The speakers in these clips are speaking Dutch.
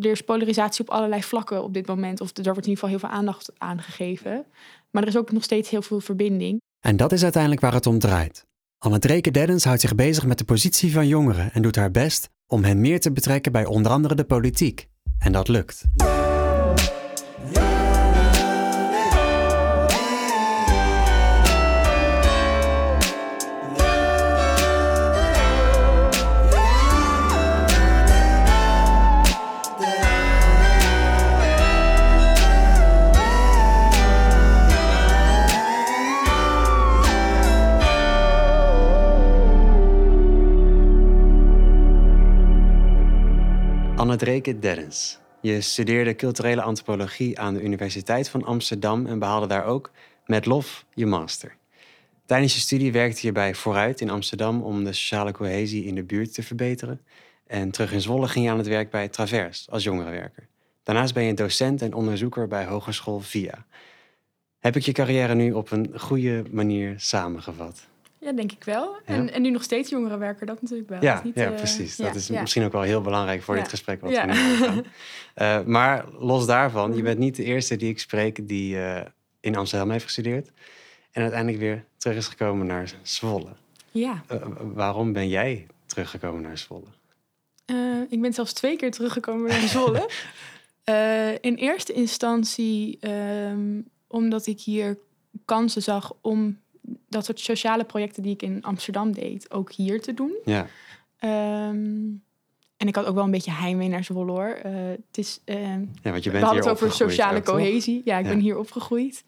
er is polarisatie op allerlei vlakken op dit moment. Of er wordt in ieder geval heel veel aandacht aan gegeven. Maar er is ook nog steeds heel veel verbinding. En dat is uiteindelijk waar het om draait. Anne Dreke Deddens houdt zich bezig met de positie van jongeren en doet haar best om hen meer te betrekken bij onder andere de politiek. En dat lukt. Anne Dreke Deddens. Je studeerde culturele antropologie aan de Universiteit van Amsterdam en behaalde daar ook met lof je master. Tijdens je studie werkte je bij Vooruit in Amsterdam om de sociale cohesie in de buurt te verbeteren. En terug in Zwolle ging je aan het werk bij Travers als jongerenwerker. Daarnaast ben je docent en onderzoeker bij Hogeschool VIA. Heb ik je carrière nu op een goede manier samengevat? Ja, denk ik wel. En, en nu nog steeds jongerenwerker, dat natuurlijk wel. Ja, niet, ja uh, precies. Dat ja, is ja. misschien ook wel heel belangrijk voor dit gesprek wat we nu gaan. Eh maar los daarvan, je bent niet de eerste die ik spreek die eh, in Amsterdam heeft gestudeerd. En uiteindelijk weer terug is gekomen naar Zwolle. Ja, Eh, waarom ben jij teruggekomen naar Zwolle? Eh, ik ben zelfs twee keer teruggekomen naar Zwolle. Eh, in eerste instantie ehm, omdat ik hier kansen zag om dat soort sociale projecten die ik in Amsterdam deed, ook hier te doen. Ja, Ehm, en ik had ook wel een beetje heimwee naar Zwolle hoor. Eh, het is, ehm, ja want je we bent hadden hier het over sociale ook, toch? cohesie. Ja, ik Ja. ben hier opgegroeid.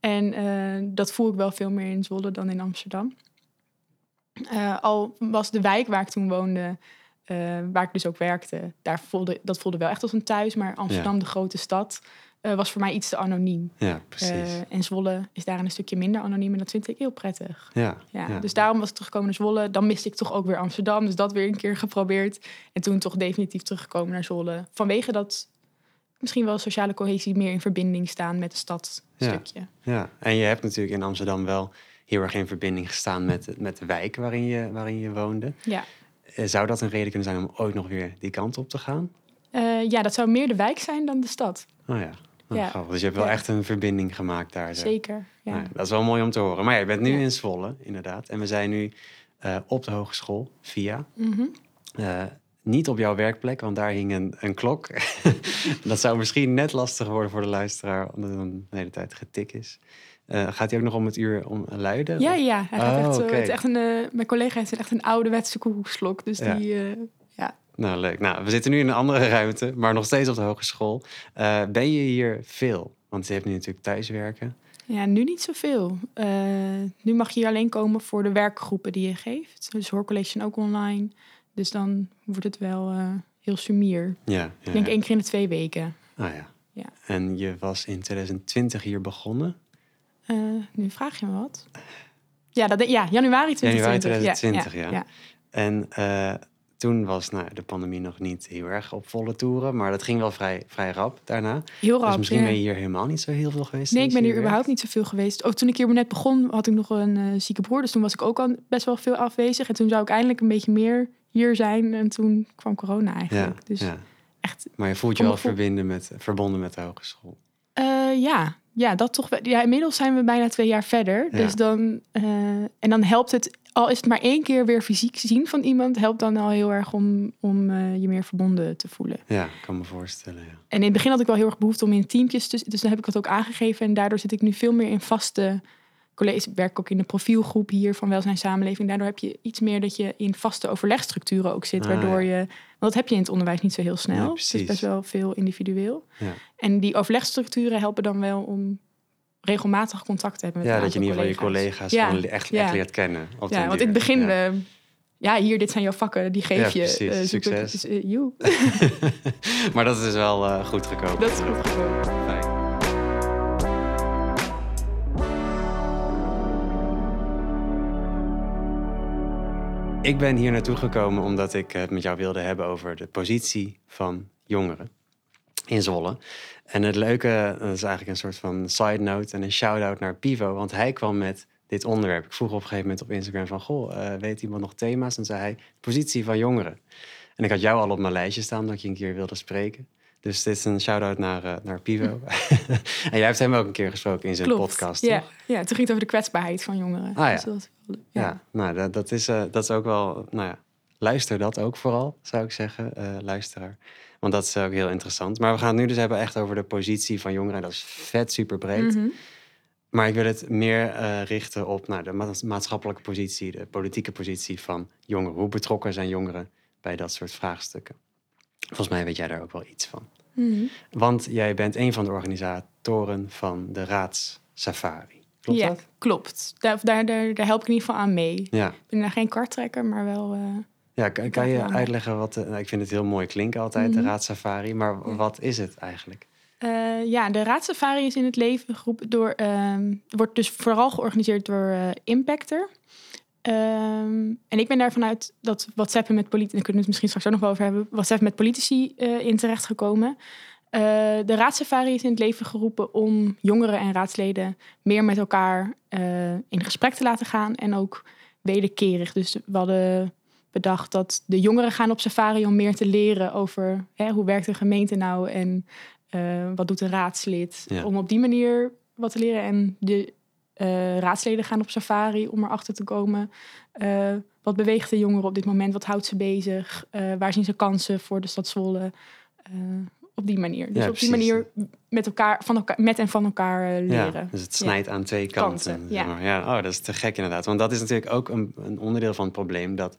En eh, dat voel ik wel veel meer in Zwolle dan in Amsterdam. Eh, al was de wijk waar ik toen woonde, waar ik dus ook werkte, daar voelde, dat voelde wel echt als een thuis. Maar Amsterdam, de grote stad, eh, was voor mij iets te anoniem. Ja, precies. Eh, en Zwolle is daar een stukje minder anoniem en dat vind ik heel prettig. ja, Ja, ja. Dus daarom was ik teruggekomen naar Zwolle. Dan miste ik toch ook weer Amsterdam. Dus dat weer een keer geprobeerd. En toen toch definitief teruggekomen naar Zwolle. Vanwege dat misschien wel sociale cohesie meer in verbinding staan met de stad. Ja. stukje. Ja, en je hebt natuurlijk in Amsterdam wel heel erg in verbinding gestaan met, met de wijk waarin je, waarin je woonde. Ja. Eh, Zou dat een reden kunnen zijn om ooit nog weer die kant op te gaan? Ja, dat zou meer de wijk zijn dan de stad. Oh ja. Oh, Ja. grappig. Dus je hebt wel Ja. echt een verbinding gemaakt daar. zo. Zeker. Ja. Nou dat is wel mooi om te horen. Maar ja, je bent nu in Zwolle, inderdaad. En we zijn nu eh, op de hogeschool, via. Mhm. Eh, niet op jouw werkplek, want daar hing een, een klok. dat zou misschien net lastig worden voor de luisteraar, omdat het de hele tijd getik is. Eh, gaat hij ook nog om het uur om luiden? Ja, ja. Hij gaat Oh, echt zo, oké. het is echt een, mijn collega heeft echt een ouderwetse koekoeksklok. Dus die... Nou, leuk. Nou, we zitten nu in een andere ruimte, maar nog steeds op de hogeschool. Eh, ben je hier veel? Want je hebt nu natuurlijk thuiswerken. Ja, nu niet zoveel. Eh nu mag je hier alleen komen voor de werkgroepen die je geeft. Dus hoorcollege ook online. Dus dan wordt het wel eh, heel sumier. Ja, ja. Ik denk één keer in de twee weken. Ah, ja. Ja. En je was in 2020 hier begonnen. Nu vraag je me wat. Ja, dat, ja januari 2020. Januari 2020, ja. ja. En toen was nou, de pandemie nog niet heel erg op volle toeren, maar dat ging wel vrij, vrij rap daarna. Heel rap. dus misschien ja. ben je hier helemaal niet zo heel veel geweest. Nee, ik ben hier überhaupt niet zoveel geweest. Ook toen ik hier net begon, had ik nog een eh, zieke broer. Dus toen was ik ook al best wel veel afwezig. En toen zou ik eindelijk een beetje meer hier zijn. En toen kwam corona eigenlijk. Ja, dus ja. echt, Maar je voelt je wel verbinden met, verbonden met de hogeschool. eh, ja. Ja, dat toch wel. Ja, inmiddels zijn we bijna twee jaar verder. Ja. Dus dan, eh, en dan helpt het, al is het maar één keer weer fysiek zien van iemand, helpt dan al heel erg om, om eh, je meer verbonden te voelen. Ja, ik kan me voorstellen. Ja. En in het begin had ik wel heel erg behoefte om in teampjes te Dus dan heb ik dat ook aangegeven. En daardoor zit ik nu veel meer in vaste colleges. Ik werk ook in de profielgroep hier van Welzijn Samenleving. Daardoor heb je iets meer dat je in vaste overlegstructuren ook zit. Ah, waardoor ja. je... Want dat heb je in het onderwijs niet zo heel Ja, snel. het precies. is best wel veel individueel. Ja. En die overlegstructuren helpen dan wel om regelmatig contact te hebben met ja, dat je in ieder geval je collega's. Ja, gewoon echt, ja. echt leert kennen. Ja, want duur. in het begin... Ja. eh, ja, hier, dit zijn jouw vakken, die geef Ja, je. precies. eh, het. Succes. Dus, eh, joe. maar dat is wel eh, goed gekomen. dat is goed gekomen. Fijn. Ik ben hier naartoe gekomen omdat ik het met jou wilde hebben over de positie van jongeren in Zwolle. En het leuke, dat is eigenlijk een soort van side note en een shout-out naar Pivo, want hij kwam met dit onderwerp. Ik vroeg op een gegeven moment op Instagram van, goh, eh, weet iemand nog thema's? En zei hij, positie van jongeren. En ik had jou al op mijn lijstje staan dat je een keer wilde spreken. Dus dit is een shout-out naar, uh, naar Pivo. en jij hebt hem ook een keer gesproken in zijn Klopt. podcast. Ja. toch? ja, toen ging het over de kwetsbaarheid van jongeren. Ah, ja. Dus dat- Ja, ja. nou, dat, dat, is, eh, dat is ook wel. Nou ja, luister dat ook vooral, zou ik zeggen, eh, luisteraar. Want dat is ook heel interessant. Maar we gaan het nu dus hebben echt over de positie van jongeren. Dat is vet super breed. Mhm. Maar ik wil het meer eh, richten op nou, de ma- maatschappelijke positie, de politieke positie van jongeren. Hoe betrokken zijn jongeren bij dat soort vraagstukken? Volgens mij weet jij daar ook wel iets van. Mhm. Want jij bent een van de organisatoren van de Raadssafari. Klopt ja, dat? klopt. Daar, daar, daar, daar help ik in ieder geval aan mee. Ja. Ik ben daar geen karttrekker, maar wel... eh, Ja, kan, kan je uitleggen wat... nou, ik vind het heel mooi klinken altijd, de Mhm. Raadssafari. Maar wat is het eigenlijk? Eh, ja, de raadsafari is in het leven geroepen door. ehm, wordt dus vooral georganiseerd door eh, Impactor. Ehm, en ik ben daar vanuit dat WhatsApp met politici, daar kunnen we het misschien straks ook nog wel over hebben, WhatsApp met politici eh, in terecht gekomen. Eh, de raadsafari is in het leven geroepen om jongeren en raadsleden meer met elkaar eh, in gesprek te laten gaan en ook wederkerig. Dus we hadden bedacht dat de jongeren gaan op safari om meer te leren over hè, hoe werkt een gemeente nou en wat doet een raadslid? Ja. Om op die manier wat te leren. En de eh, raadsleden gaan op safari om erachter te komen. eh, wat beweegt de jongeren op dit moment? Wat houdt ze bezig? Eh, waar zien ze kansen voor de stad Zwolle? Op die manier. Dus Ja, op die manier met, elkaar, van elkaar, met en van elkaar leren. Ja, dus het snijdt aan twee kanten. Ja. ja. Oh, dat is te gek inderdaad. Want dat is natuurlijk ook een, een onderdeel van het probleem... dat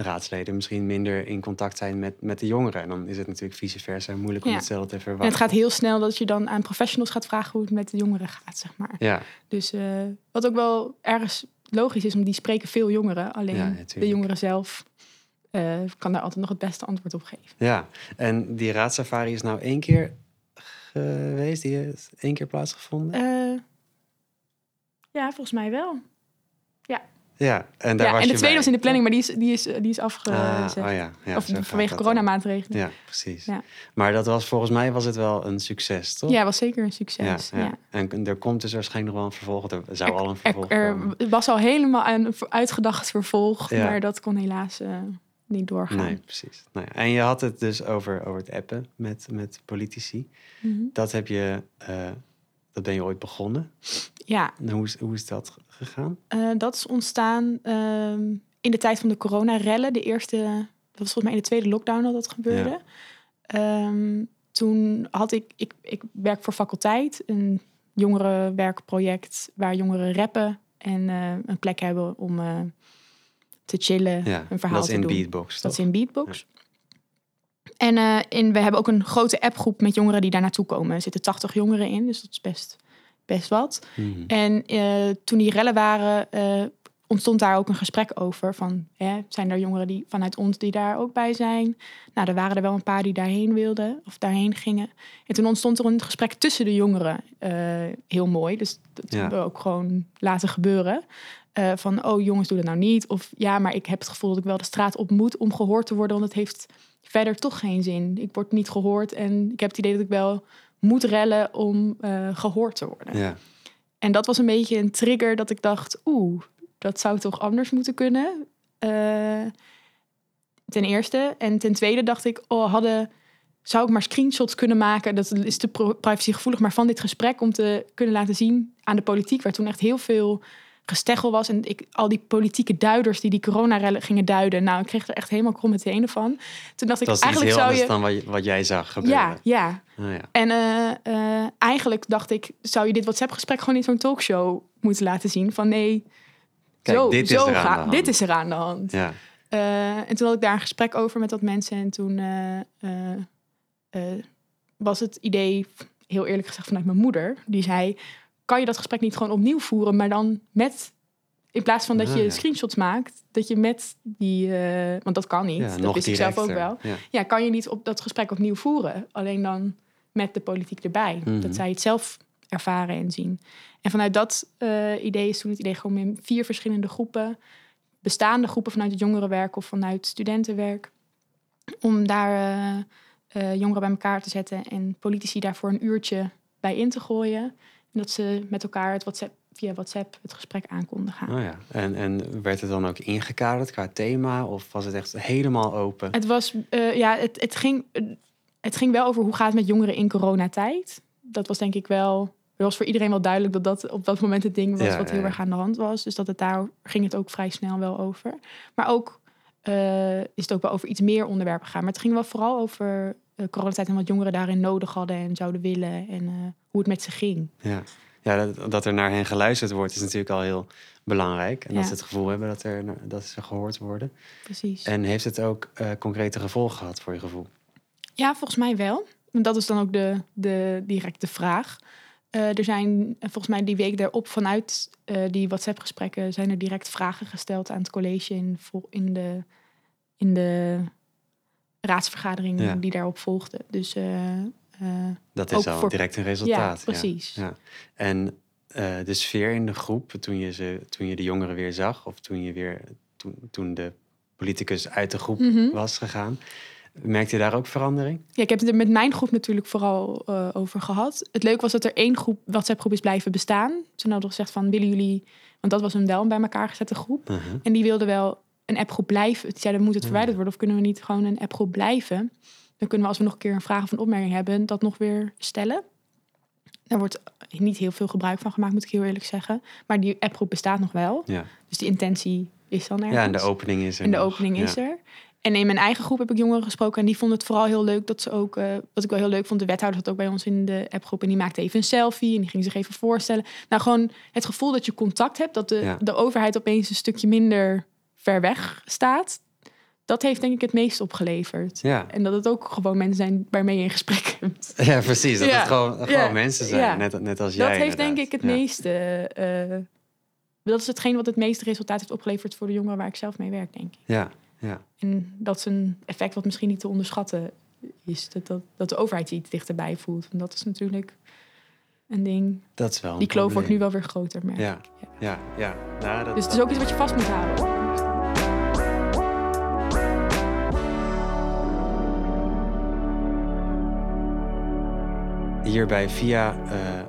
raadsleden misschien minder in contact zijn met, met de jongeren. En dan is het natuurlijk vice versa moeilijk om Ja. hetzelfde te En verwachten. het gaat heel snel dat je dan aan professionals gaat vragen hoe het met de jongeren gaat, zeg maar. Ja, Dus eh, wat ook wel ergens logisch is, om die spreken veel jongeren. Alleen Ja, de jongeren zelf eh, kan daar altijd nog het beste antwoord op geven. ja. En die raadsafari is nou één keer geweest? Die heeft één keer plaatsgevonden? Eh, ja, volgens mij wel. ja, en daar ja, was en de tweede bij, was in de planning, maar die is, die is, die is afgezet. Ah, oh ja, ja, of vanwege coronamaatregelen. Ja, precies. Ja. Maar dat was volgens mij was het wel een succes, toch? Ja, was zeker een succes. ja, Ja, ja. En er komt dus waarschijnlijk nog wel een vervolg. Er zou al een Er, vervolg er komen. was al helemaal een uitgedacht vervolg, Ja. maar dat kon helaas eh, niet doorgaan. Nee, precies. Nou ja, en je had het dus over, over het appen met, met politici. Mhm. Dat heb je, eh, dat ben je ooit begonnen. Ja, En hoe is, hoe is dat gegaan? Eh, dat is ontstaan ehm, in de tijd van de coronarellen. De eerste, dat was volgens mij in de tweede lockdown dat dat gebeurde. Ehm, toen had ik, ik, ik werk voor faculteit, een jongerenwerkproject waar jongeren rappen en eh, een plek hebben om eh, te chillen, Ja, een verhaal dat is te in doen. Beatbox, Dat is in Beatbox. En, eh, in, we hebben ook een grote appgroep met jongeren die daar naartoe komen. Er zitten 80 jongeren in, dus dat is best, best wat. Mhm. En eh, toen die rellen waren, eh, ontstond daar ook een gesprek over. Van, hè, zijn er jongeren die vanuit ons die daar ook bij zijn? Nou, er waren er wel een paar die daarheen wilden of daarheen gingen. En toen ontstond er een gesprek tussen de jongeren. heel mooi. Dus dat Ja. hebben we ook gewoon laten gebeuren. Eh, van, oh jongens, doe dat nou niet. Of ja, maar ik heb het gevoel dat ik wel de straat op moet om gehoord te worden. Want het heeft verder toch geen zin. Ik word niet gehoord en ik heb het idee dat ik wel moet rellen om eh, gehoord te worden. Ja, En dat was een beetje een trigger dat ik dacht, oeh, dat zou toch anders moeten kunnen. Eh, ten eerste. En ten tweede dacht ik, oh, hadden, zou ik maar screenshots kunnen maken? Dat is te privacygevoelig, maar van dit gesprek om te kunnen laten zien aan de politiek, waar toen echt heel veel gesteggel was. En ik, al die politieke duiders die die coronarellen gingen duiden. Nou, ik kreeg er echt helemaal kromme tenen van. Toen dacht ik, is eigenlijk heel zou anders je... dan wat, je- wat jij zag gebeuren. Ja, ja. Oh, ja. En eh, eh, eigenlijk dacht ik, zou je dit WhatsApp-gesprek gewoon in zo'n talkshow moeten laten zien? Van nee, Kijk, zo, dit is zo de hand. dit is er aan de hand. ja. Eh, en toen had ik daar een gesprek over met dat mensen. En toen was het idee, heel eerlijk gezegd, vanuit mijn moeder. Die zei, kan je dat gesprek niet gewoon opnieuw voeren, maar dan met... In plaats van dat Ah, je ja. screenshots maakt, dat je met die... eh, want dat kan niet, ja, dat wist ik zelf ook wel Ja. ja, kan je niet op dat gesprek opnieuw voeren. Alleen dan met de politiek erbij. Mhm. Dat zij het zelf ervaren en zien. En vanuit dat eh, idee is toen het idee gewoon in vier verschillende groepen. Bestaande groepen vanuit het jongerenwerk of vanuit studentenwerk. Om daar eh, jongeren bij elkaar te zetten en politici daarvoor een uurtje bij in te gooien. Dat ze met elkaar het WhatsApp, via WhatsApp het gesprek aan konden gaan. Oh ja. En, en werd het dan ook ingekaderd qua thema? Of was het echt helemaal open? Het was, eh, ja, het, het ging. het ging wel over hoe gaat het met jongeren in coronatijd. Dat was denk ik wel, het was voor iedereen wel duidelijk dat dat op dat moment het ding was Ja, wat heel ja. erg aan de hand was. Dus dat het daar ging het ook vrij snel wel over. Maar ook eh, is het ook wel over iets meer onderwerpen gegaan. Maar het ging wel vooral over coronatijd en wat jongeren daarin nodig hadden en zouden willen en eh, hoe het met ze ging. Ja, ja dat, dat er naar hen geluisterd wordt is natuurlijk al heel belangrijk. En dat Ja. ze het gevoel hebben dat, er, dat ze gehoord worden. Precies. En heeft het ook eh, concrete gevolgen gehad voor je gevoel? Ja, volgens mij wel. Want dat is dan ook de, de directe vraag. Eh, er zijn eh, volgens mij die week daarop vanuit eh, die WhatsApp-gesprekken... zijn er direct vragen gesteld aan het college in, in, de, in de raadsvergadering Ja. die daarop volgde. Dus eh, eh, Dat is al voor- direct een ja, resultaat. precies. Ja. En eh, de sfeer in de groep, toen je, ze, toen je de jongeren weer zag... of toen, je weer, toen, toen de politicus uit de groep Mhm. was gegaan... merkte je daar ook verandering? Ja, ik heb het er met mijn groep natuurlijk vooral over gehad. Het leuke was dat er één groep, WhatsApp-groep is blijven bestaan. Toen hadden we gezegd van, willen jullie... Want dat was een wel bij elkaar gezette groep. Mhm. En die wilde wel een appgroep blijven. Die zeiden, moet het verwijderd worden of kunnen we niet gewoon een appgroep blijven? Dan kunnen we als we nog een keer een vraag of een opmerking hebben, dat nog weer stellen. Daar wordt niet heel veel gebruik van gemaakt, moet ik heel eerlijk zeggen. Maar die appgroep bestaat nog wel. Ja. Dus de intentie is dan ergens. ja, en de opening is er En de nog. opening Ja. is er. En in mijn eigen groep heb ik jongeren gesproken. En die vonden het vooral heel leuk dat ze ook... eh, wat ik wel heel leuk vond, de wethouder zat ook bij ons in de appgroep. En die maakte even een selfie en die ging zich even voorstellen. Nou, gewoon het gevoel dat je contact hebt. Dat de, Ja. de overheid opeens een stukje minder ver weg staat. Dat heeft denk ik het meest opgeleverd. Ja. En dat het ook gewoon mensen zijn waarmee je in gesprek hebt. ja, precies. Dat Ja. het gewoon, gewoon Ja. mensen zijn, Ja. net, net als jij dat heeft denk ik het Ja. meeste... eh, dat is hetgeen wat het meeste resultaat heeft opgeleverd voor de jongeren waar ik zelf mee werk, denk ik. Ja, ja. En dat is een effect wat misschien niet te onderschatten is. Dat, dat, dat de overheid je iets dichterbij voelt. En dat is natuurlijk een ding. dat is wel een Die kloof wordt nu wel weer groter. merk ik. Ja, ja, ja. Nou, dat, Dus het is ook iets wat je vast moet houden. Hier bij VIA eh,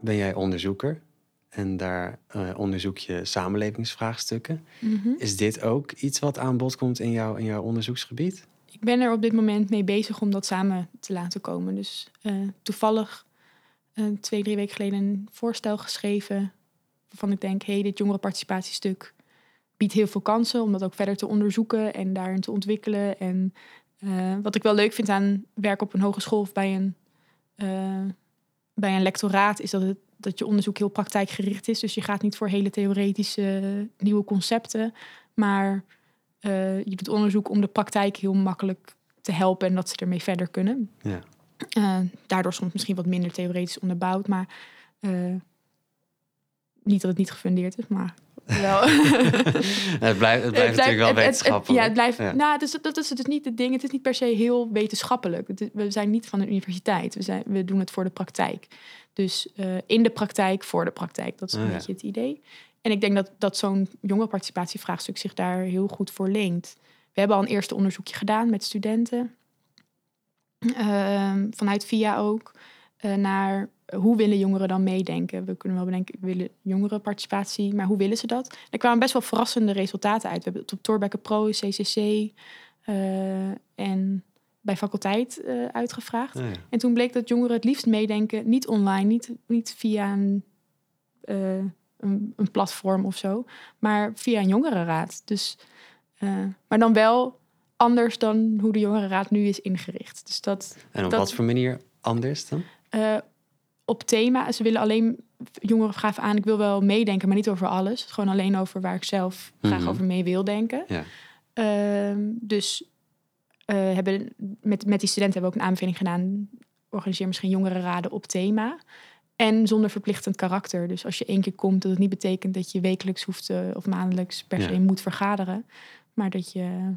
ben jij onderzoeker. En daar eh, onderzoek je samenlevingsvraagstukken. Mhm. Is dit ook iets wat aan bod komt in, jouw in jouw onderzoeksgebied? Ik ben er op dit moment mee bezig om dat samen te laten komen. Dus eh, toevallig twee, drie weken geleden een voorstel geschreven. Waarvan ik denk, hé, hey, dit jongerenparticipatiestuk biedt heel veel kansen om dat ook verder te onderzoeken en daarin te ontwikkelen. En wat ik wel leuk vind aan werk op een hogeschool of bij een, eh, bij een lectoraat, is dat, het, dat je onderzoek heel praktijkgericht is. Dus je gaat niet voor hele theoretische nieuwe concepten, maar eh, je doet onderzoek om de praktijk heel makkelijk te helpen en dat ze ermee verder kunnen. Ja. Eh, daardoor soms misschien wat minder theoretisch onderbouwd, maar eh, niet dat het niet gefundeerd is, maar wel. het blijft, het blijft natuurlijk wel het- het- wetenschappelijk. ja, het blijft. Ja. Nou, dus, dat is dus niet het ding. Het is niet per se heel wetenschappelijk. Is- we zijn niet van een universiteit. We, zijn, we doen het voor de praktijk. Dus eh, in de praktijk, voor de praktijk. Dat is een ja. beetje het idee. En ik denk dat, dat zo'n jongerenparticipatievraagstuk zich daar heel goed voor leent. We hebben al een eerste onderzoekje gedaan met studenten. Ehm, vanuit VIA ook. eh, naar hoe willen jongeren dan meedenken? We kunnen wel bedenken, we willen jongerenparticipatie, maar hoe willen ze dat? Er kwamen best wel verrassende resultaten uit. We hebben het op Torbekke Pro, CCC eh, en bij faculteit eh, uitgevraagd. Ja. En toen bleek dat jongeren het liefst meedenken, niet online, niet, niet via een, eh, een, een platform of zo, maar via een jongerenraad. Dus, maar dan wel anders dan hoe de jongerenraad nu is ingericht. Dus dat En op Dat- wat voor manier anders dan? Op thema, ze willen alleen jongeren gaven aan, ik wil wel meedenken, maar niet over alles. Gewoon alleen over waar ik zelf graag Mhm. over mee wil denken. Ja. Ehm, dus eh, hebben met, met die studenten hebben we ook een aanbeveling gedaan. Organiseer misschien jongerenraden op thema. En zonder verplichtend karakter. Dus als je één keer komt, dat het niet betekent dat je wekelijks hoeft eh, of maandelijks per Ja. se moet vergaderen. Maar dat je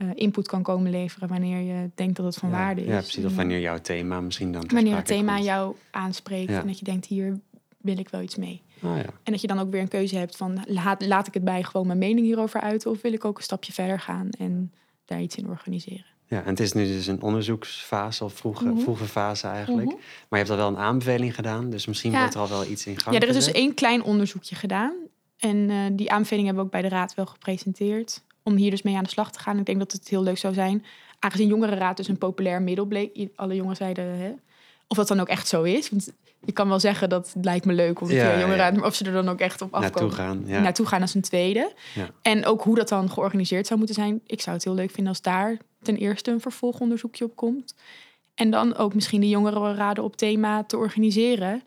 eh, input kan komen leveren wanneer je denkt dat het van ja. waarde is. Ja, precies. Of wanneer jouw thema misschien dan wanneer het thema komt. jou aanspreekt Ja. en dat je denkt, hier wil ik wel iets mee. Oh, ja. En dat je dan ook weer een keuze hebt van, laat, laat ik het bij gewoon mijn mening hierover uiten... of wil ik ook een stapje verder gaan en daar iets in organiseren. ja, en het is nu dus een onderzoeksfase of vroege, Mhm. vroege fase eigenlijk. Mhm. Maar je hebt al wel een aanbeveling gedaan, dus misschien wordt er al wel iets in gang Ja, er is dus één klein onderzoekje gedaan. En eh, die aanbeveling hebben we ook bij de raad wel gepresenteerd. Om hier dus mee aan de slag te gaan. Ik denk dat het heel leuk zou zijn. aangezien jongerenraad dus een populair middel bleek, alle jongeren zeiden, hè, of dat dan ook echt zo is. Want je kan wel zeggen dat het lijkt me leuk of Ja, je jongeren, ja. maar of ze er dan ook echt op afkomen. Naartoe gaan. Ja. Naartoe gaan als een tweede. Ja. En ook hoe dat dan georganiseerd zou moeten zijn. Ik zou het heel leuk vinden als daar ten eerste een vervolgonderzoekje op komt. En dan ook misschien de jongerenraden op thema te organiseren.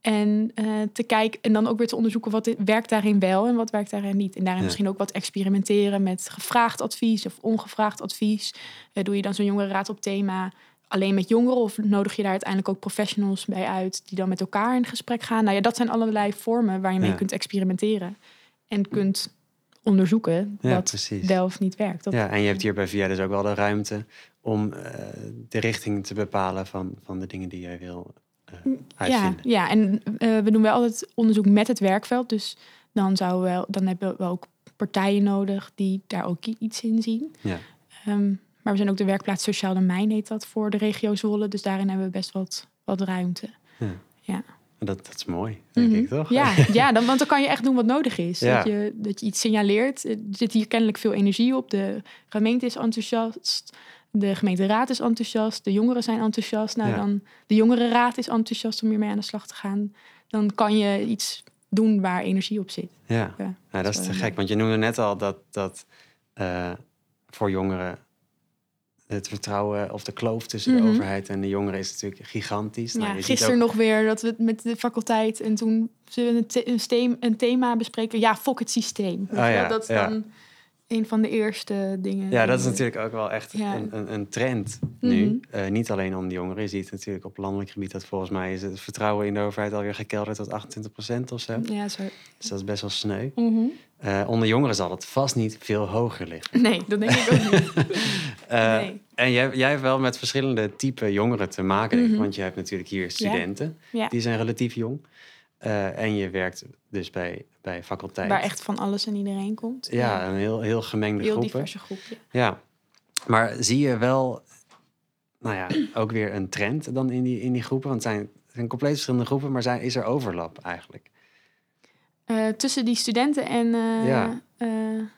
En eh, te kijken en dan ook weer te onderzoeken wat werkt daarin wel en wat werkt daarin niet. En daarin Ja. misschien ook wat experimenteren met gevraagd advies of ongevraagd advies. Eh, doe je dan zo'n jongerenraad op thema alleen met jongeren of nodig je daar uiteindelijk ook professionals bij uit die dan met elkaar in gesprek gaan? Nou ja, dat zijn allerlei vormen waar je mee Ja. kunt experimenteren en kunt onderzoeken Ja, wat precies. wel of niet werkt. Dat, Ja, en je hebt hier bij VIA dus ook wel de ruimte om eh, de richting te bepalen van, van de dingen die jij wil eh, ja, ja, en eh, we doen wel altijd onderzoek met het werkveld. Dus dan, zou wel, dan hebben we ook partijen nodig die daar ook iets in zien. Ja. Ehm, maar we zijn ook de werkplaats Sociaal Domein, heet dat, voor de regio Zwolle. Dus daarin hebben we best wat, wat ruimte. Dat, dat is mooi, denk Mhm. ik toch? Ja, ja dan, want dan kan je echt doen wat nodig is. Ja. Dat, je, dat je iets signaleert. Er zit hier kennelijk veel energie op. De gemeente is enthousiast. De gemeenteraad is enthousiast. De jongeren zijn enthousiast. Nou, Ja. dan de jongerenraad is enthousiast om hiermee aan de slag te gaan. Dan kan je iets doen waar energie op zit. Ja. Ja, dat is te gek, want je noemde net al dat, dat eh, voor jongeren het vertrouwen of de kloof tussen Mhm. de overheid en de jongeren is natuurlijk gigantisch. Nou, Ja, gisteren ook- nog weer dat we het met de faculteit en toen zullen we een, een, thema bespreken. Ja, fok het systeem. Oh ja, dat is ja. dan een van de eerste dingen. Ja, dat is natuurlijk ook wel echt Ja. een, een, een trend nu. Mhm. Eh, niet alleen onder de jongeren. Je ziet natuurlijk op landelijk gebied dat volgens mij is het vertrouwen in de overheid alweer gekelderd tot 28% of zo. Ja, zo. Dus dat is best wel sneu. Mhm. Eh, onder jongeren zal het vast niet veel hoger liggen. Nee, dat denk ik ook niet. Eh, Nee. En jij, jij hebt wel met verschillende type jongeren te maken. Mhm. Want je hebt natuurlijk hier studenten, Ja. die zijn relatief jong. Eh, en je werkt dus bij, bij faculteit. Waar echt van alles en iedereen komt. Ja, een heel, heel gemengde heel groepen. diverse groep. ja. Ja, maar zie je wel, nou ja, ook weer een trend dan in die, in die groepen? Want het zijn, het zijn compleet verschillende groepen, maar zijn, is er overlap eigenlijk? Eh, tussen die studenten en... eh, Ja. eh,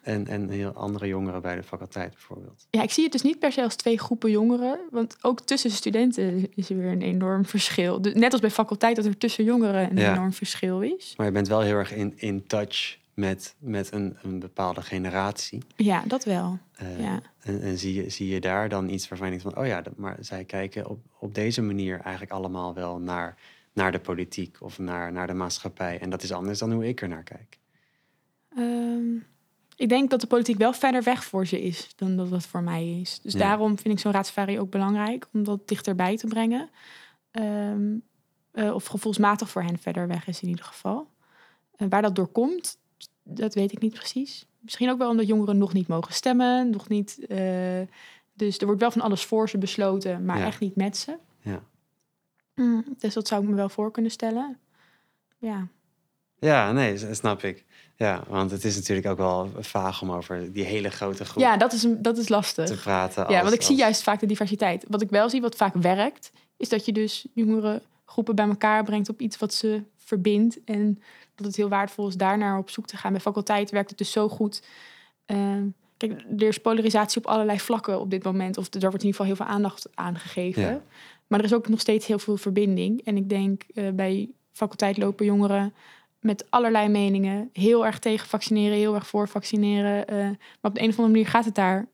En, en heel andere jongeren bij de faculteit bijvoorbeeld. ja, ik zie het dus niet per se als twee groepen jongeren. Want ook tussen studenten is er weer een enorm verschil. Dus net als bij faculteit dat er tussen jongeren een Ja. enorm verschil is. Maar je bent wel heel erg in, in touch met, met een, een bepaalde generatie. Ja, dat wel. Ja. En, en zie, je, zie je daar dan iets waarvan je denkt van... oh ja, maar zij kijken op, op deze manier eigenlijk allemaal wel naar, naar de politiek... of naar, naar de maatschappij. En dat is anders dan hoe ik er naar kijk. Ehm, ik denk dat de politiek wel verder weg voor ze is dan dat het voor mij is. Dus Ja. daarom vind ik zo'n raadsvarie ook belangrijk om dat dichterbij te brengen. Ehm, eh, of gevoelsmatig voor hen verder weg is in ieder geval. En waar dat door komt, dat weet ik niet precies. Misschien ook wel omdat jongeren nog niet mogen stemmen, nog niet. eh, dus er wordt wel van alles voor ze besloten, maar Ja. echt niet met ze. Ja. Mm, dus dat zou ik me wel voor kunnen stellen. Ja, Ja, nee, snap ik. Ja, want het is natuurlijk ook wel vaag om over die hele grote groep ja dat, is, dat is lastig. te praten. Ja, want ik zie juist vaak de diversiteit. Wat ik wel zie, wat vaak werkt, is dat je dus jongere groepen bij elkaar brengt op iets wat ze verbindt. En dat het heel waardevol is daarnaar op zoek te gaan. Bij faculteit werkt het dus zo goed. Ehm, kijk, er is polarisatie op allerlei vlakken op dit moment. Of er wordt in ieder geval heel veel aandacht aan gegeven. Ja. Maar er is ook nog steeds heel veel verbinding. En ik denk eh, bij faculteit lopen jongeren met allerlei meningen. Heel erg tegen vaccineren, heel erg voor vaccineren. eh, maar op de een of andere manier gaat het daar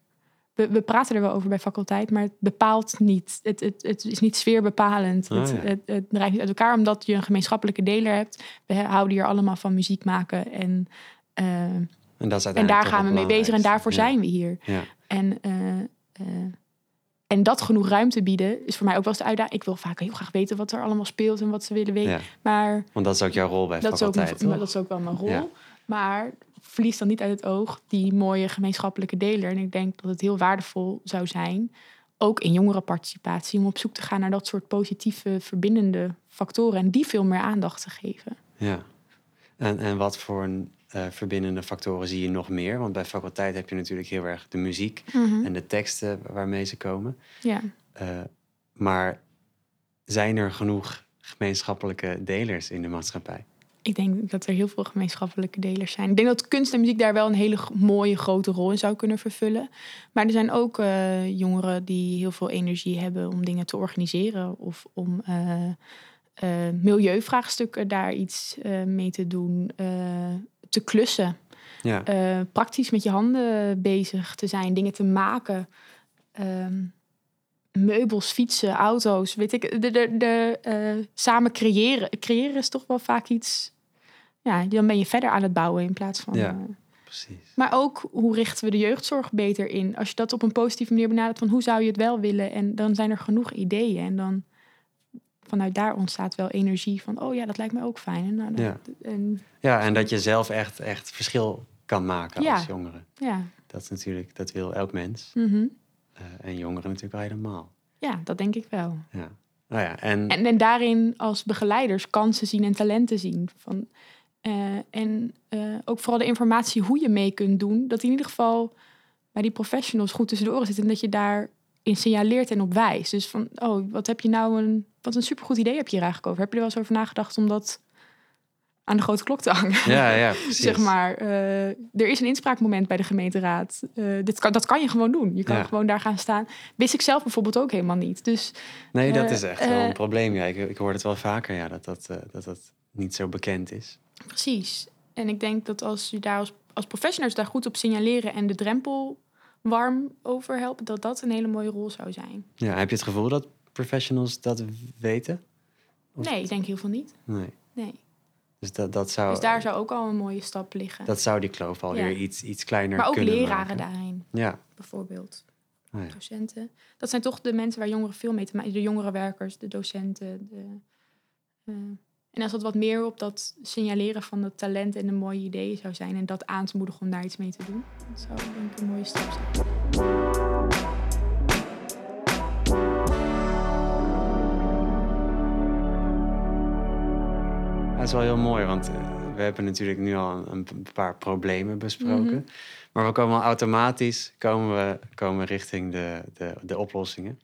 we, we praten er wel over bij faculteit, maar het bepaalt niet. Het, het, het is niet sfeerbepalend. Ah, het, ja. het, niet uit elkaar omdat je een gemeenschappelijke deler hebt. We houden hier allemaal van muziek maken en, eh, En, en daar gaan we mee bezig en daarvoor zijn we hier. Ja. En, en dat genoeg ruimte bieden is voor mij ook wel eens de uitdaging. Ik wil vaak heel graag weten wat er allemaal speelt en wat ze willen weten. Ja, Maar want dat is ook jouw rol bij dat is, ook mijn- dat is ook wel mijn rol. Ja. Maar verlies dan niet uit het oog die mooie gemeenschappelijke deler. En ik denk dat het heel waardevol zou zijn, ook in jongerenparticipatie, om op zoek te gaan naar dat soort positieve, verbindende factoren en die veel meer aandacht te geven. Ja. En, en wat voor een, eh, verbindende factoren zie je nog meer? Want bij faculteit heb je natuurlijk heel erg de muziek en de teksten waarmee ze komen. Ja. Eh, maar zijn er genoeg gemeenschappelijke delers in de maatschappij? Ik denk dat er heel veel gemeenschappelijke delers zijn. Ik denk dat kunst en muziek daar wel een hele mooie grote rol in zou kunnen vervullen. Maar er zijn ook eh, jongeren die heel veel energie hebben om dingen te organiseren of om milieuvraagstukken daar iets mee te doen, te klussen, Ja, eh, praktisch met je handen bezig te zijn, dingen te maken. Ehm, meubels, fietsen, auto's, weet ik. De, de, de, eh, samen creëren. Creëren is toch wel vaak iets. Ja, dan ben je verder aan het bouwen in plaats van. Ja. eh, precies. maar ook hoe richten we de jeugdzorg beter in? Als je dat op een positieve manier benadert van hoe zou je het wel willen? En dan zijn er genoeg ideeën. En dan vanuit daar ontstaat wel energie van oh ja, dat lijkt mij ook fijn. En, nou, Ja. en Ja, en dat je zelf echt, echt verschil kan maken Ja. als jongere. ja. Dat is natuurlijk, dat wil elk mens. mhm. Eh, en jongeren natuurlijk al helemaal. ja, dat denk ik wel. Ja. Nou ja, en, En, en daarin als begeleiders kansen zien en talenten zien. Van, eh, en eh, ook vooral de informatie hoe je mee kunt doen. Dat in ieder geval bij die professionals goed tussen de oren zit. En dat je daar in signaleert en op wijst. Dus van, oh, wat heb je nou een... Wat een supergoed idee heb je hier eigenlijk over. Heb je er wel eens over nagedacht om dat aan de grote klok te hangen? ja, ja, precies. Zeg maar, eh, er is een inspraakmoment bij de gemeenteraad. Eh, dit kan, dat kan je gewoon doen. Je kan Ja. gewoon daar gaan staan. Wist ik zelf bijvoorbeeld ook helemaal niet. Dus Nee, dat Eh, is echt wel een probleem. Ja, ik, ik hoor het wel vaker, ja, dat dat, dat dat niet zo bekend is. Precies. En ik denk dat als je daar als, als professionals daar goed op signaleren en de drempel warm over helpen, dat dat een hele mooie rol zou zijn. Ja, heb je het gevoel dat professionals dat weten? Of- Nee, ik denk heel veel niet. Nee. Nee. Dus dat, dat, zou, Dus daar zou ook al een mooie stap liggen. dat zou die kloof alweer Ja. iets, iets kleiner maar ook kunnen leraren maken. daarin, Ja. bijvoorbeeld. Oh ja. Docenten. Dat zijn toch de mensen waar jongeren veel mee te maken De jongerenwerkers, de docenten. De, eh, en als dat wat meer op dat signaleren van het talent en de mooie ideeën zou zijn... en dat aan te moedigen om daar iets mee te doen... dat zou denk ik een mooie stap zijn. Dat is wel heel mooi, want eh, we hebben natuurlijk nu al een, paar problemen besproken. Mhm. Maar we komen al automatisch komen we, komen richting de, de, de oplossingen.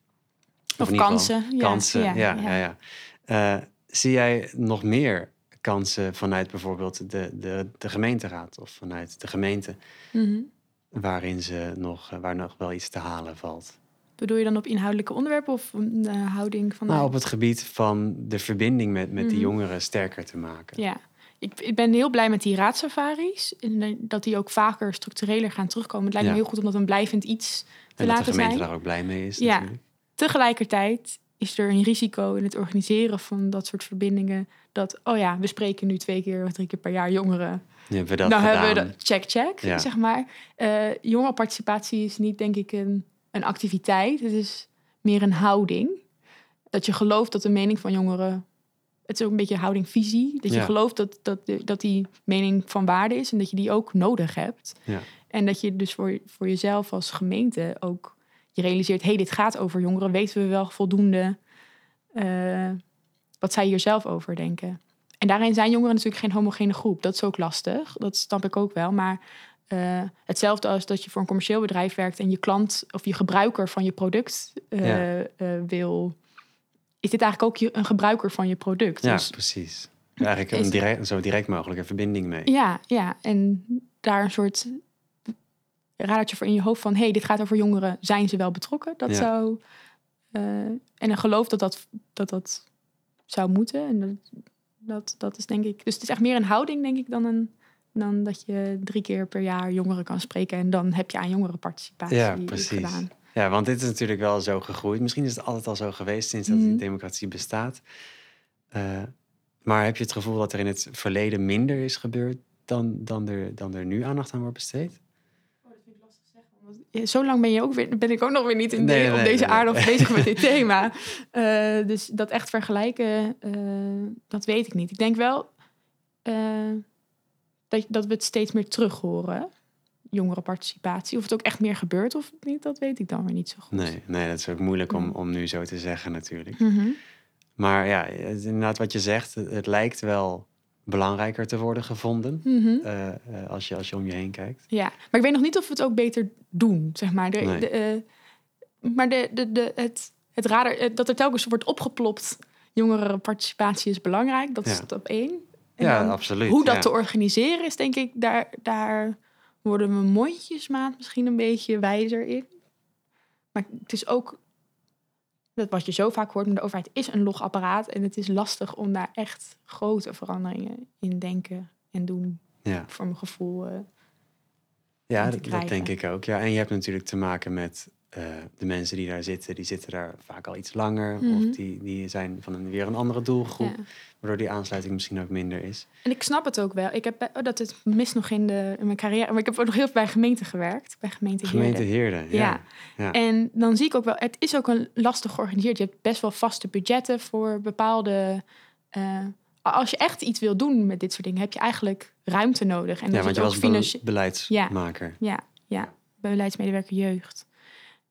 Of kansen. Ja, Kansen, ja. ja, ja, ja. ja. Eh, zie jij nog meer kansen vanuit bijvoorbeeld de, de, de gemeenteraad of vanuit de gemeente... Mhm. waarin ze nog, eh, waar nog wel iets te halen valt? Bedoel je dan op inhoudelijke onderwerpen of een eh, houding van... Nou, op het gebied van de verbinding met, met de Mhm. jongeren sterker te maken. Ja, ik, ik ben heel blij met die raadsafaris. En dat die ook vaker structureler gaan terugkomen. Het lijkt Ja. me heel goed om dat een blijvend iets te en dat de gemeente zijn. daar ook blij mee is Ja. natuurlijk. Tegelijkertijd is er een risico in het organiseren van dat soort verbindingen. Dat, oh ja, we spreken nu twee keer of drie keer per jaar jongeren. Nu hebben we dat nou gedaan. hebben we dat, check, check, Ja. zeg maar. Eh jongerenparticipatie is niet, denk ik, een, een activiteit. Het is meer een houding. Dat je gelooft dat de mening van jongeren... Het is ook een beetje houding, visie. Dat je Ja. gelooft dat, dat, dat die mening van waarde is... en dat je die ook nodig hebt. Ja. En dat je dus voor, voor jezelf als gemeente ook... je realiseert, hé, hey, dit gaat over jongeren. Weten we wel voldoende eh, wat zij hier zelf over denken? En daarin zijn jongeren natuurlijk geen homogene groep. Dat is ook lastig. Dat snap ik ook wel. Maar eh, hetzelfde als dat je voor een commercieel bedrijf werkt en je klant of je gebruiker van je product eh, Ja. wil. Is dit eigenlijk ook je, een gebruiker van je product? Ja, Dus, precies. Eigenlijk een direct, zo direct mogelijke verbinding mee. ja, ja. En daar een soort radertje voor in je hoofd van... hé, hey, dit gaat over jongeren. Zijn ze wel betrokken? Dat Ja. zou... eh, en een geloof dat dat, dat dat zou moeten. En dat, dat, dat is denk ik... Dus het is echt meer een houding, denk ik, dan, een, dan dat je drie keer per jaar jongeren kan spreken. En dan heb je aan jongerenparticipatie Ja, precies. gedaan. Ja, want dit is natuurlijk wel zo gegroeid. Misschien is het altijd al zo geweest sinds dat Mhm. die democratie bestaat. Eh, maar heb je het gevoel dat er in het verleden minder is gebeurd dan, dan, er, dan er nu aandacht aan wordt besteed? Zo lang ben, je ook weer, ben ik ook nog weer niet in Nee, op deze nee, aarde bezig met dit thema. Eh, dus dat echt vergelijken, eh, dat weet ik niet. Ik denk wel eh, dat, dat we het steeds meer terug horen. Jongerenparticipatie. Of het ook echt meer gebeurt of niet, dat weet ik dan weer niet zo goed. Nee, nee dat is ook moeilijk om, Nee. om nu zo te zeggen natuurlijk. Mhm. Maar ja, inderdaad wat je zegt. Het, het lijkt wel belangrijker te worden gevonden. Mhm. eh, eh, als, je, als je om je heen kijkt. Ja, maar ik weet nog niet of we het ook beter doen, zeg maar. De, Nee. de, eh, maar de, de, de, het, het radar, eh, dat er telkens wordt opgeplopt... jongerenparticipatie is belangrijk, dat is stap één. En ja, absoluut. Hoe dat ja. te organiseren is, denk ik, daar, daar worden we mondjesmaat misschien een beetje wijzer in. Maar het is ook, dat wat je zo vaak hoort, maar de overheid is een logapparaat. En het is lastig om daar echt grote veranderingen in denken en doen, Ja, voor mijn gevoel. eh. ja dat, dat denk ik ook. Ja, en je hebt natuurlijk te maken met eh, de mensen die daar zitten. Die zitten daar vaak al iets langer. Mhm. Of die, die zijn van een, weer een andere doelgroep. Ja. Waardoor die aansluiting misschien ook minder is. En ik snap het ook wel. Ik heb oh, dat het mis nog in, de, in mijn carrière. Maar ik heb ook nog heel veel bij gemeenten gewerkt. Bij gemeente Heerden. Gemeente Heerden. Ja. Ja. Ja. En dan zie ik ook wel, het is ook een lastig georganiseerd. Je hebt best wel vaste budgetten voor bepaalde. eh, als je echt iets wil doen met dit soort dingen, heb je eigenlijk ruimte nodig. En Ja, want je ook was financi- be- beleidsmaker. Ja, ja, beleidsmedewerker jeugd.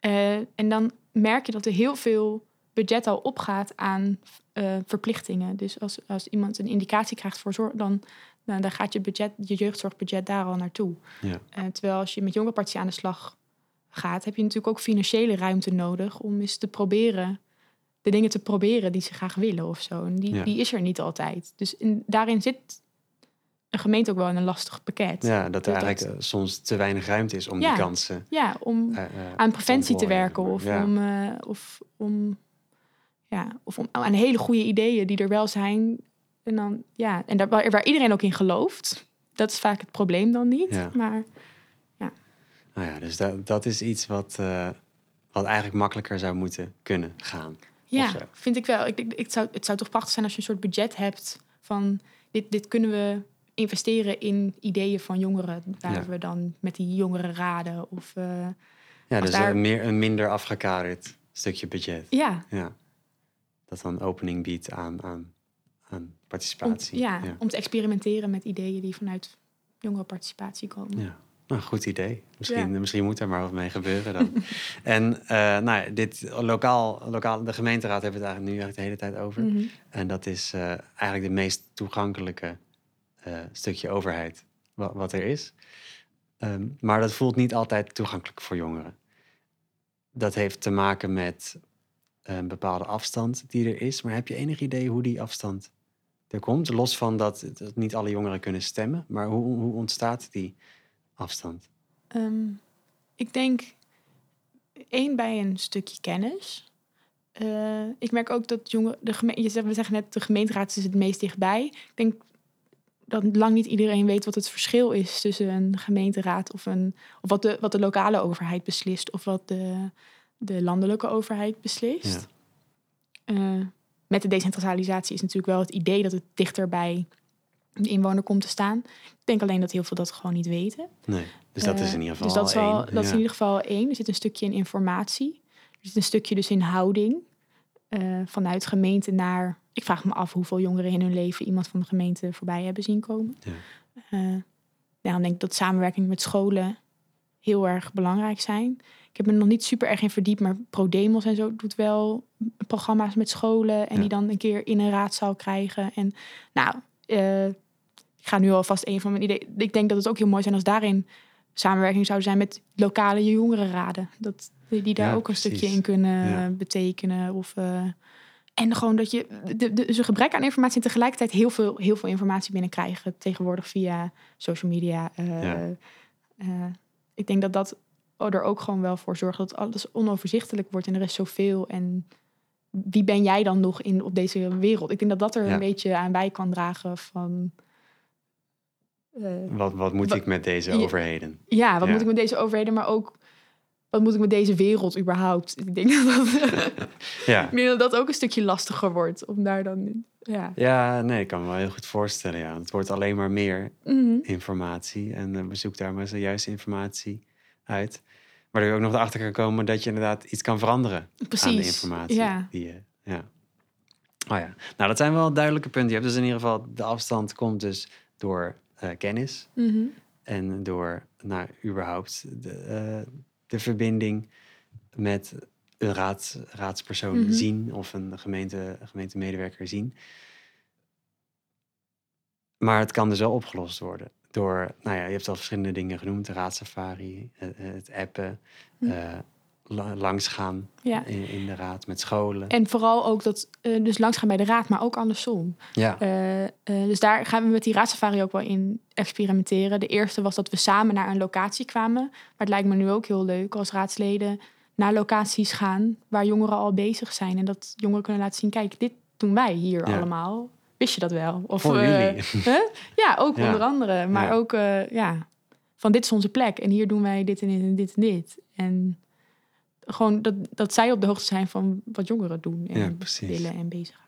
Eh, en dan merk je dat er heel veel budget al opgaat aan eh, verplichtingen. Dus als, als iemand een indicatie krijgt voor zorg, dan, nou, dan gaat je, budget, je jeugdzorgbudget daar al naartoe. Ja. Eh, terwijl als je met jongerenpartijen aan de slag gaat, heb je natuurlijk ook financiële ruimte nodig om eens te proberen, de dingen te proberen die ze graag willen of zo. En die, Ja. die is er niet altijd. Dus in, daarin zit een gemeente ook wel in een lastig pakket. Ja, dat er Dat- eigenlijk eh, soms te weinig ruimte is om Ja. die kansen Ja, om eh, eh, aan preventie te werken of, ja. om, of, om, ja, of om aan hele goede ideeën die er wel zijn. En, dan, ja, en daar, waar, iedereen ook in gelooft. Dat is vaak het probleem dan niet. Ja. Maar Nou ja, dus dat, dat is iets wat, wat eigenlijk makkelijker zou moeten kunnen gaan. ja, vind ik wel. Ik, ik, ik zou, het zou toch prachtig zijn als je een soort budget hebt van dit, dit kunnen we investeren in ideeën van jongeren. Waar Ja. we dan met die jongeren raden. Of, eh, Ja, dus daar- een, meer, een minder afgekaderd stukje budget. ja, Ja. Dat dan opening biedt aan, aan, aan om, participatie. ja, ja. om te experimenteren met ideeën die vanuit jongerenparticipatie komen. Ja. Nou, goed idee. Misschien, Ja. misschien moet er maar wat mee gebeuren dan. en eh, nou, ja, dit lokaal, lokaal, de gemeenteraad hebben we het eigenlijk nu eigenlijk de hele tijd over. Mhm. En dat is eh, eigenlijk de meest toegankelijke eh, stukje overheid wat, wat er is. Ehm, maar dat voelt niet altijd toegankelijk voor jongeren. Dat heeft te maken met een bepaalde afstand die er is. Maar heb je enig idee hoe die afstand er komt? Los van dat, dat niet alle jongeren kunnen stemmen. Maar hoe, hoe ontstaat die afstand? Ehm, ik denk één bij een stukje kennis. Eh, ik merk ook dat jongen, de geme- je zegt, we zeggen net de gemeenteraad is het meest dichtbij. Ik denk dat lang niet iedereen weet wat het verschil is tussen een gemeenteraad of een of wat de, wat de lokale overheid beslist of wat de, de landelijke overheid beslist. Eh, met de decentralisatie is natuurlijk wel het idee dat het dichter bij de inwoner komt te staan. Ik denk alleen dat heel veel dat gewoon niet weten. Nee, dus dat is Eh, in ieder geval Dus dat is, één. dat is in ieder geval één. Er zit een stukje in informatie. Er zit een stukje dus in houding. eh, vanuit gemeente naar... Ik vraag me af hoeveel jongeren in hun leven... iemand van de gemeente voorbij hebben zien komen. Ja. Eh, daarom denk ik dat samenwerking met scholen heel erg belangrijk zijn. Ik heb me er nog niet super erg in verdiept... maar ProDemos en zo doet wel programma's met scholen... en Ja. die dan een keer in een raadzaal krijgen. En nou, eh, ik ga nu alvast een van mijn ideeën... Ik denk dat het ook heel mooi zijn als daarin samenwerking zou zijn met lokale jongerenraden. Dat die, daar Ja, ook een precies. stukje in kunnen Ja. betekenen. Of, eh, en gewoon dat je de, de, een gebrek aan informatie en tegelijkertijd heel veel, heel veel informatie binnenkrijgen. Tegenwoordig via social media. eh, Ja. eh, ik denk dat dat er ook gewoon wel voor zorgt dat alles onoverzichtelijk wordt en er is zoveel. En wie ben jij dan nog in, op deze wereld? Ik denk dat dat er Ja. een beetje aan bij kan dragen van. eh, Wat, wat moet ik met deze overheden? ja, wat Ja. moet ik met deze overheden, maar ook wat moet ik met deze wereld überhaupt? Ik denk dat dat, Ja. denk dat, dat ook een stukje lastiger wordt om daar dan. Ja. ja, nee, ik kan me wel heel goed voorstellen. Ja. Het wordt alleen maar meer Mhm. informatie. En eh, we zoeken daar maar de juiste informatie uit. Waardoor je ook nog erachter kan komen dat je inderdaad iets kan veranderen aan de Precies. informatie. Ja. Die je, ja. Oh ja. Nou, dat zijn wel duidelijke punten. Je hebt dus in ieder geval de afstand komt dus door eh, kennis Mhm. en door nou, überhaupt de, eh, de verbinding met een raads, raadspersoon Mhm. zien of een gemeente, gemeentemedewerker zien. Maar het kan dus wel opgelost worden door, nou ja, je hebt al verschillende dingen genoemd, de raadsafari, eh, eh, het appen, Hm. eh, langs gaan Ja. in, in de raad met scholen. En vooral ook dat, eh, dus langs gaan bij de raad, maar ook andersom. ja, Eh, eh, dus daar gaan we met die raadsafari ook wel in experimenteren. De eerste was dat we samen naar een locatie kwamen. Maar het lijkt me nu ook heel leuk als raadsleden naar locaties gaan waar jongeren al bezig zijn. En dat jongeren kunnen laten zien, kijk, dit doen wij hier Ja. allemaal. Wist je dat wel? Of, voor jullie. Ja, ook Ja. onder andere. Maar ook, ja, van dit is onze plek. En hier doen wij dit en dit en dit en dit. En gewoon dat, dat zij op de hoogte zijn van wat jongeren doen. En Ja, willen en bezig.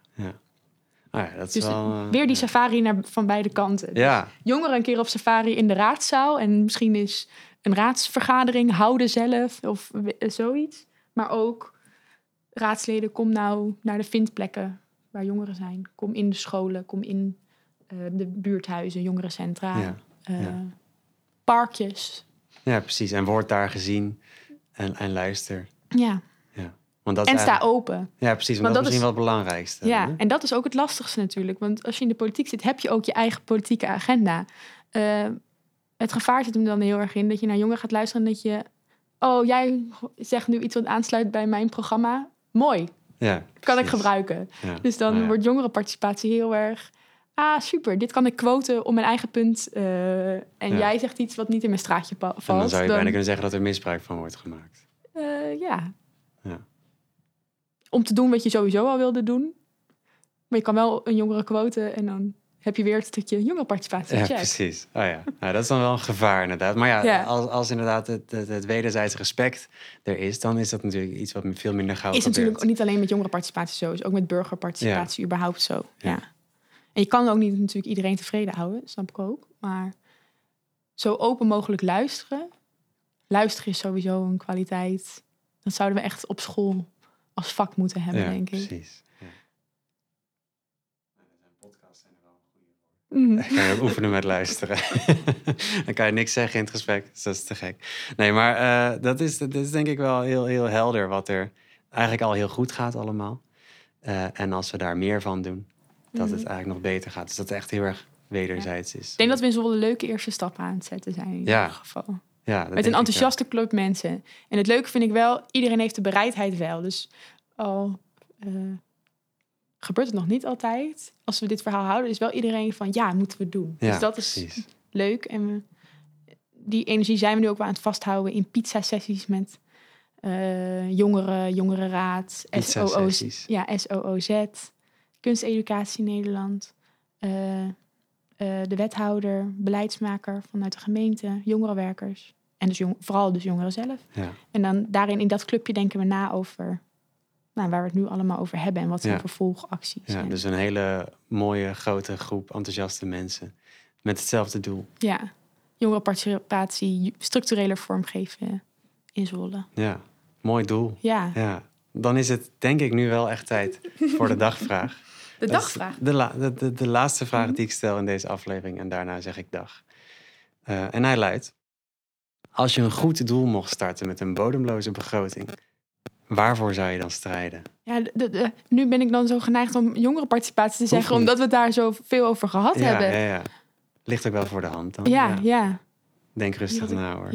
Ah ja, dat is Dus wel... eh, weer die safari naar, van beide kanten. Ja, Jongeren een keer op safari in de raadzaal. En misschien is een raadsvergadering houden zelf of we- zoiets. Maar ook raadsleden, kom nou naar de vindplekken waar jongeren zijn. Kom in de scholen, kom in eh, de buurthuizen, jongerencentra, ja. eh, ja. parkjes. ja, precies. En word daar gezien en, en luister. Ja, Want dat en sta open. Ja, precies. Want, Want dat, is misschien is- wel het belangrijkste. Ja, hè? en dat is ook het lastigste natuurlijk. Want als je in de politiek zit, heb je ook je eigen politieke agenda. Eh, het gevaar zit hem dan heel erg in dat je naar jongeren gaat luisteren en dat je... Oh, jij zegt nu iets wat aansluit bij mijn programma. Mooi, ja kan ik gebruiken. Ja. Dus dan Nou ja. wordt jongerenparticipatie heel erg... Ah, super, dit kan ik quoten om mijn eigen punt. eh, en Ja. jij zegt iets wat niet in mijn straatje valt. En dan zou je bijna kunnen zeggen dat er misbruik van wordt gemaakt. Eh, ja. Ja. Om te doen wat je sowieso al wilde doen. Maar je kan wel een jongere quoten en dan heb je weer het stukje jongerenparticipatie. Ja, Check. precies. Oh ja, nou, dat is dan wel een gevaar inderdaad. Maar ja, Ja. Als, als inderdaad het, het, het wederzijds respect er is, dan is dat natuurlijk iets wat veel minder gauw Is gebeurt. natuurlijk niet alleen met jongerenparticipatie zo, is ook met burgerparticipatie überhaupt zo. Ja. En je kan ook niet natuurlijk iedereen tevreden houden, snap ik ook. Maar zo open mogelijk luisteren. Luisteren is sowieso een kwaliteit. Dat zouden we echt op school als vak moeten hebben, ja, denk ik. precies. Ja. Mhm. Dan kan je oefenen met luisteren. dan kan je niks zeggen in het gesprek. Dus dat is te gek. Nee, maar eh, dat, is, dat is denk ik wel heel, heel helder wat er eigenlijk al heel goed gaat allemaal. Eh, en als we daar meer van doen, dat het Mhm. eigenlijk nog beter gaat. Dus dat het echt heel erg wederzijds is. Ik denk dat we in Zwolle leuke eerste stappen aan het zetten zijn. In Ja, ieder geval. ja, Met een enthousiaste club mensen. En het leuke vind ik wel, iedereen heeft de bereidheid wel. Dus al eh, gebeurt het nog niet altijd. Als we dit verhaal houden, is wel iedereen van ja, moeten we doen. Ja, dus dat is precies. leuk. En we, die energie zijn we nu ook wel aan het vasthouden in pizza-sessies met eh, jongeren, jongerenraad, Pizza-sessies. ja, SOOZ, Kunsteducatie Nederland, eh, eh, de wethouder, beleidsmaker vanuit de gemeente, jongerenwerkers en dus jong, vooral dus jongeren zelf. Ja. En dan daarin in dat clubje denken we na over nou, waar we het nu allemaal over hebben en wat zijn Ja. vervolgacties. Ja, En- dus een hele mooie grote groep enthousiaste mensen met hetzelfde doel. Ja, jongerenparticipatie, structurele vormgeven in Zwolle. Ja, mooi doel. Ja, Ja, dan is het denk ik nu wel echt tijd voor de dagvraag. De dagvraag. De, la- de, de, de laatste vraag Mhm. die ik stel in deze aflevering en daarna zeg ik dag. Eh, en hij luidt: Als je een goed doel mocht starten met een bodemloze begroting, waarvoor zou je dan strijden? Ja, de, de- de- nu ben ik dan zo geneigd om jongerenparticipatie te zeggen, omdat we het daar zo veel over gehad Ja, hebben. ja, Ja, ja. Ligt ook wel voor de hand dan. ja, ja. Denk rustig na hoor.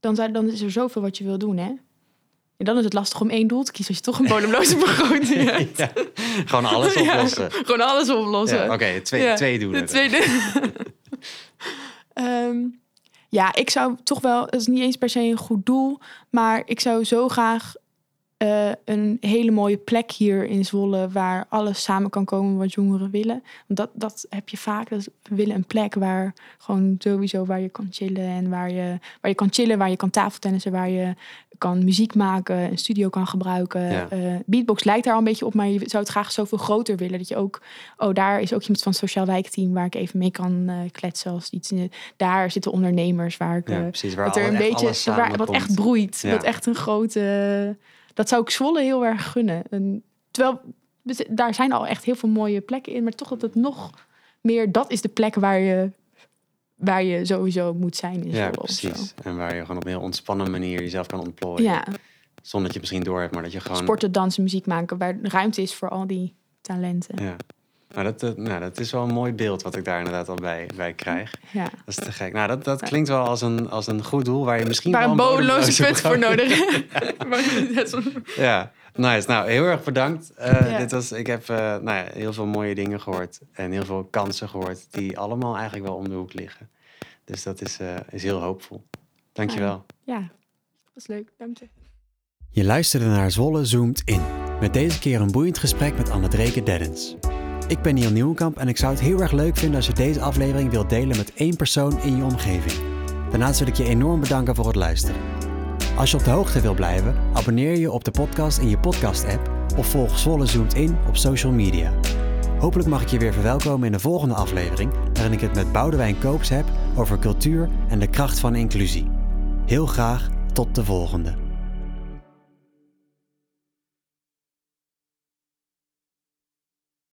Dan, zou, dan is er zoveel wat je wil doen, hè? En dan is het lastig om één doel te kiezen als je toch een bodemloze begroting hebt. Ja, Gewoon alles Ja, oplossen. gewoon alles oplossen. Ja, Oké, twee, twee doelen. Tweede. Ehm, ja, ik zou toch wel, het is niet eens per se een goed doel, maar ik zou zo graag eh, een hele mooie plek hier in Zwolle waar alles samen kan komen wat jongeren willen. Want dat, dat heb je vaak. Dat we willen een plek waar gewoon sowieso waar je kan chillen en waar je, waar je kan chillen, waar je kan tafeltennissen, waar je kan muziek maken, een studio kan gebruiken. Ja. Eh, beatbox lijkt daar al een beetje op, maar je zou het graag zoveel groter willen. Dat je ook, oh, daar is ook iemand van het sociaal wijkteam waar ik even mee kan eh, kletsen als iets. in- daar zitten ondernemers waar ik Ja, precies. Waar dat er een beetje waar, wat echt broeit. Ja. Wat echt een grote. Dat zou ik Zwolle heel erg gunnen. En, terwijl daar zijn al echt heel veel mooie plekken in, maar toch dat het nog meer. Dat is de plek waar je, waar je sowieso moet zijn in Ja, precies. En waar je gewoon op een heel ontspannen manier jezelf kan ontplooien. Ja, Zonder dat je misschien door hebt, maar dat je gewoon... sporten, dansen, muziek maken, waar ruimte is voor al die talenten. Ja. Nou dat, dat- nou, dat is wel een mooi beeld wat ik daar inderdaad al bij, bij krijg. Ja. Dat is te gek. Nou, dat, dat klinkt wel als een, als een goed doel waar je misschien Waar wel een bodemloze put voor nodig Ja, nice. Nou, heel erg bedankt. Eh, Ja. dit was, ik heb eh, nou ja, heel veel mooie dingen gehoord en heel veel kansen gehoord die allemaal eigenlijk wel om de hoek liggen. Dus dat is, eh, is heel hoopvol. Dankjewel. Ja, dat was leuk. Dank je. Je luisterde naar Zwolle Zoomt In. Met deze keer een boeiend gesprek met Anne Dreke Deddens. Ik ben Niel Nieuwenkamp en ik zou het heel erg leuk vinden als je deze aflevering wilt delen met één persoon in je omgeving. Daarnaast wil ik je enorm bedanken voor het luisteren. Als je op de hoogte wil blijven, abonneer je op de podcast in je podcast-app of volg Zwolle Zoomt In op social media. Hopelijk mag ik je weer verwelkomen in de volgende aflevering, waarin ik het met Boudewijn Koops heb over cultuur en de kracht van inclusie. Heel graag tot de volgende.